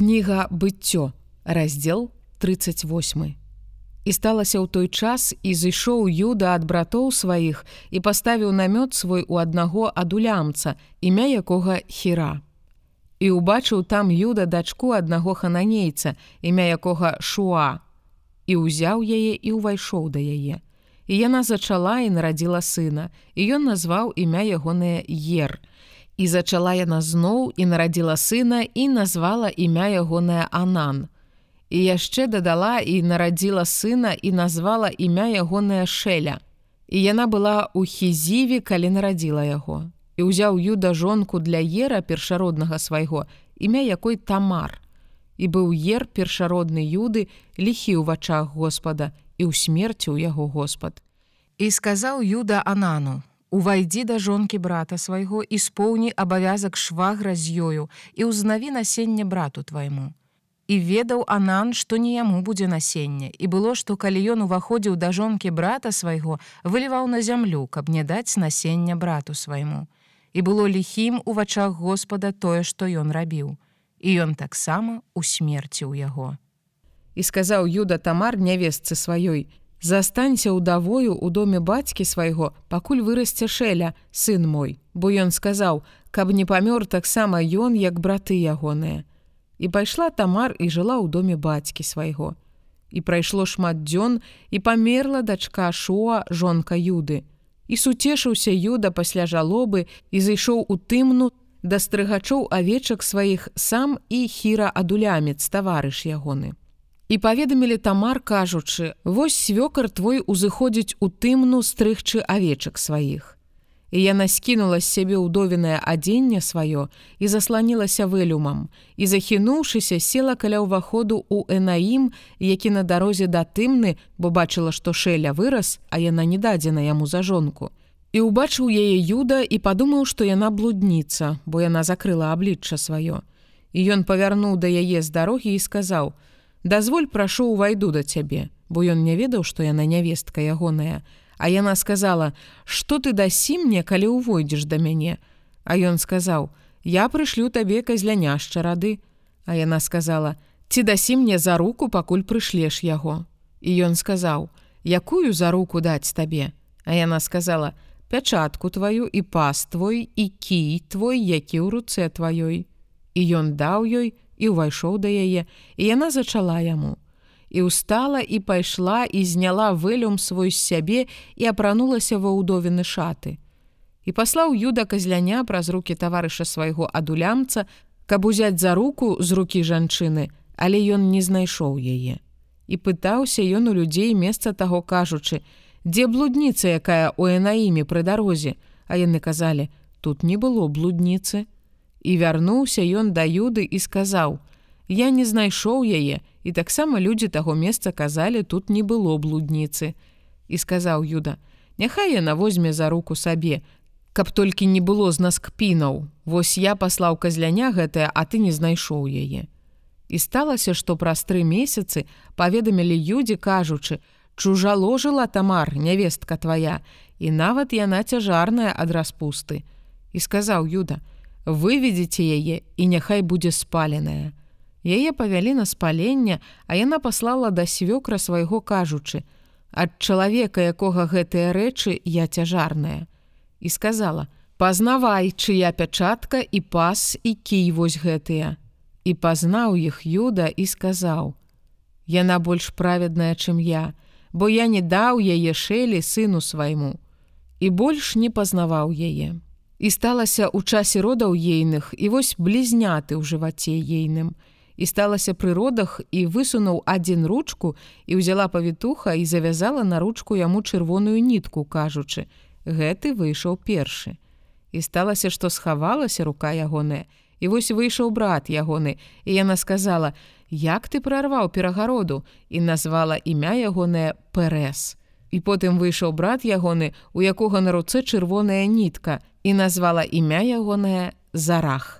Кніга быццё, раздзел 38. І сталася ў той час і зышоў юда ад братоў сваіх і паставіў намёт свой у аднаго адулямца, імя якога хіра. І ўбачыў там юда дачку аднаго хананейца, імя якога шуа, і ўзяў яе і ўвайшоў да яе. І яна зачала і нарадзіла сына, і ён назваў імя ягонае ер, І зачала яна зноў і нарадзіла сына і назвала імя ягоная Анан. І яшчэ дадала і нарадзіла сына і назвала імя ягоная шэля. І яна была ў хізіве, калі нарадзіла яго. І ўзяў юда жонку для ера першароднага свайго, імя якой тамар. І быў ер першародны юды, ліхі ў вачах Господа і ў смерці ў яго Господ. І сказаў юда Анану: Увайдзі да жонкі брата свайго і споўні абавязак швагра з ёю і ўзнаві насенне брату твайму. І ведаў Анан, што не яму будзе насенне, і было, што калі ён уваходзіў да жонкі брата свайго, выліваў на зямлю, каб не даць насення брату свайму. І было ліхім у вачах Господа тое, што ён рабіў. І ён таксама усмерціў яго. І сказаў Юда Тамар нявесцы сваёй, Застанься ўдавою ў доме бацькі свайго, пакуль вырасце шэля, сын мой, бо ён сказаў, каб не памёр таксама ён, як браты ягоныя. І пайшла тамар і жыла ў доме бацькі свайго. І прайшло шмат дзён і памерла дачка Шоа жонка юды. І суцешыўся юда пасля жалобы і зайшоў у тымну да стрыгачоў авечак сваіх сам і хіра адулямец таварыш ягоны. І паведамілі тамар кажучы: Вось свёкар твой узыходзіць у тымну стрыгчы авечак сваіх. І яна скінула з сябе ўдовенае адзенне сваё і засланілася вэлюмам і захінуўшыся села каля ўваходу ў Энаім, які на дарозе да тымны, бо бачыла, што шэля вырас, а яна не дадзена яму за жонку. І ўбачыў яе юда і падумаў, што яна блудніца, бо яна закрыла аблічча сваё. І ён павярнуў да яе з дарогі і сказаў: « Дазволь прашу увайду да цябе, бо ён не ведаў, што яна нявестка ягоная. А яна сказала: « Што ты дасі мне, калі ўвойдзеш да мяне. А ён сказаў: « Я прышлю табе казляняшча рады. А яна сказала: « Ці дасі мне за руку, пакуль прышлеш яго. І ён сказаў: « Якую за руку даць табе. А яна сказала: « Пячатку тваю і пас твой і кій твой, які ў руцэ тваёй. І ён даў ёй, і ўвайшоў да яе, і яна зачала яму. І устала і пайшла і зняла вылюм свой з сябе і апранулася ва ўдовіны шаты. І паслаў юда казляня праз руки таварыша свайго адулямца, каб узяць за руку з рукі жанчыны, але ён не знайшоў яе. І пытаўся ён у людзей месца таго кажучы: дзе блудніца, якая у Энаіме пры дарозе, А яны казалі: тут не было блудніцы, І вярнуўся ён да юды і сказаў: « Я не знайшоў яе, і таксама людзі таго месца казалі, тут не было блудніцы. І сказаў юда: « Няхай яна возьме за руку сабе, каб толькі не было з нас кпінаў. Вось я паслаў казляня гэтае, а ты не знайшоў яе. І сталася, што праз тры месяцы паведамілі юдзі, кажучы: Чужа ложыла тамар, нявестка твая, і нават яна цяжарная ад распусты. І сказаў юда: « выведзіце яе і няхай будзе спаленая. Яе павялі на спаленне, а яна паслала да свёкра свайго кажучы: ад чалавека, якога гэтыя рэчы я цяжарная. І сказала: пазнавай, чыя пячатка і пас і кій вось гэтыя. І пазнаў іх юда і сказаў: Яна больш праведная, чым я, бо я не даў яе шэлі сыну свайму. І больш не пазнаваў яе і сталася ў часе родаў ейных і вось блізняты ў жываце ейным. І сталася пры родах і высунуў адзін ручку і ўзяла павітуха і завязала на ручку яму чырвоную нітку кажучы гэты выйшаў першы і сталася што схавалася рука ягоная. І вось выйшаў брат ягоны і яна сказала як ты прарваў перагароду? І назвала імя ягонае прэс і потым выйшаў брат ягоны у якога на руцэ чырвоная нітка і назвала імя ягонае зарах.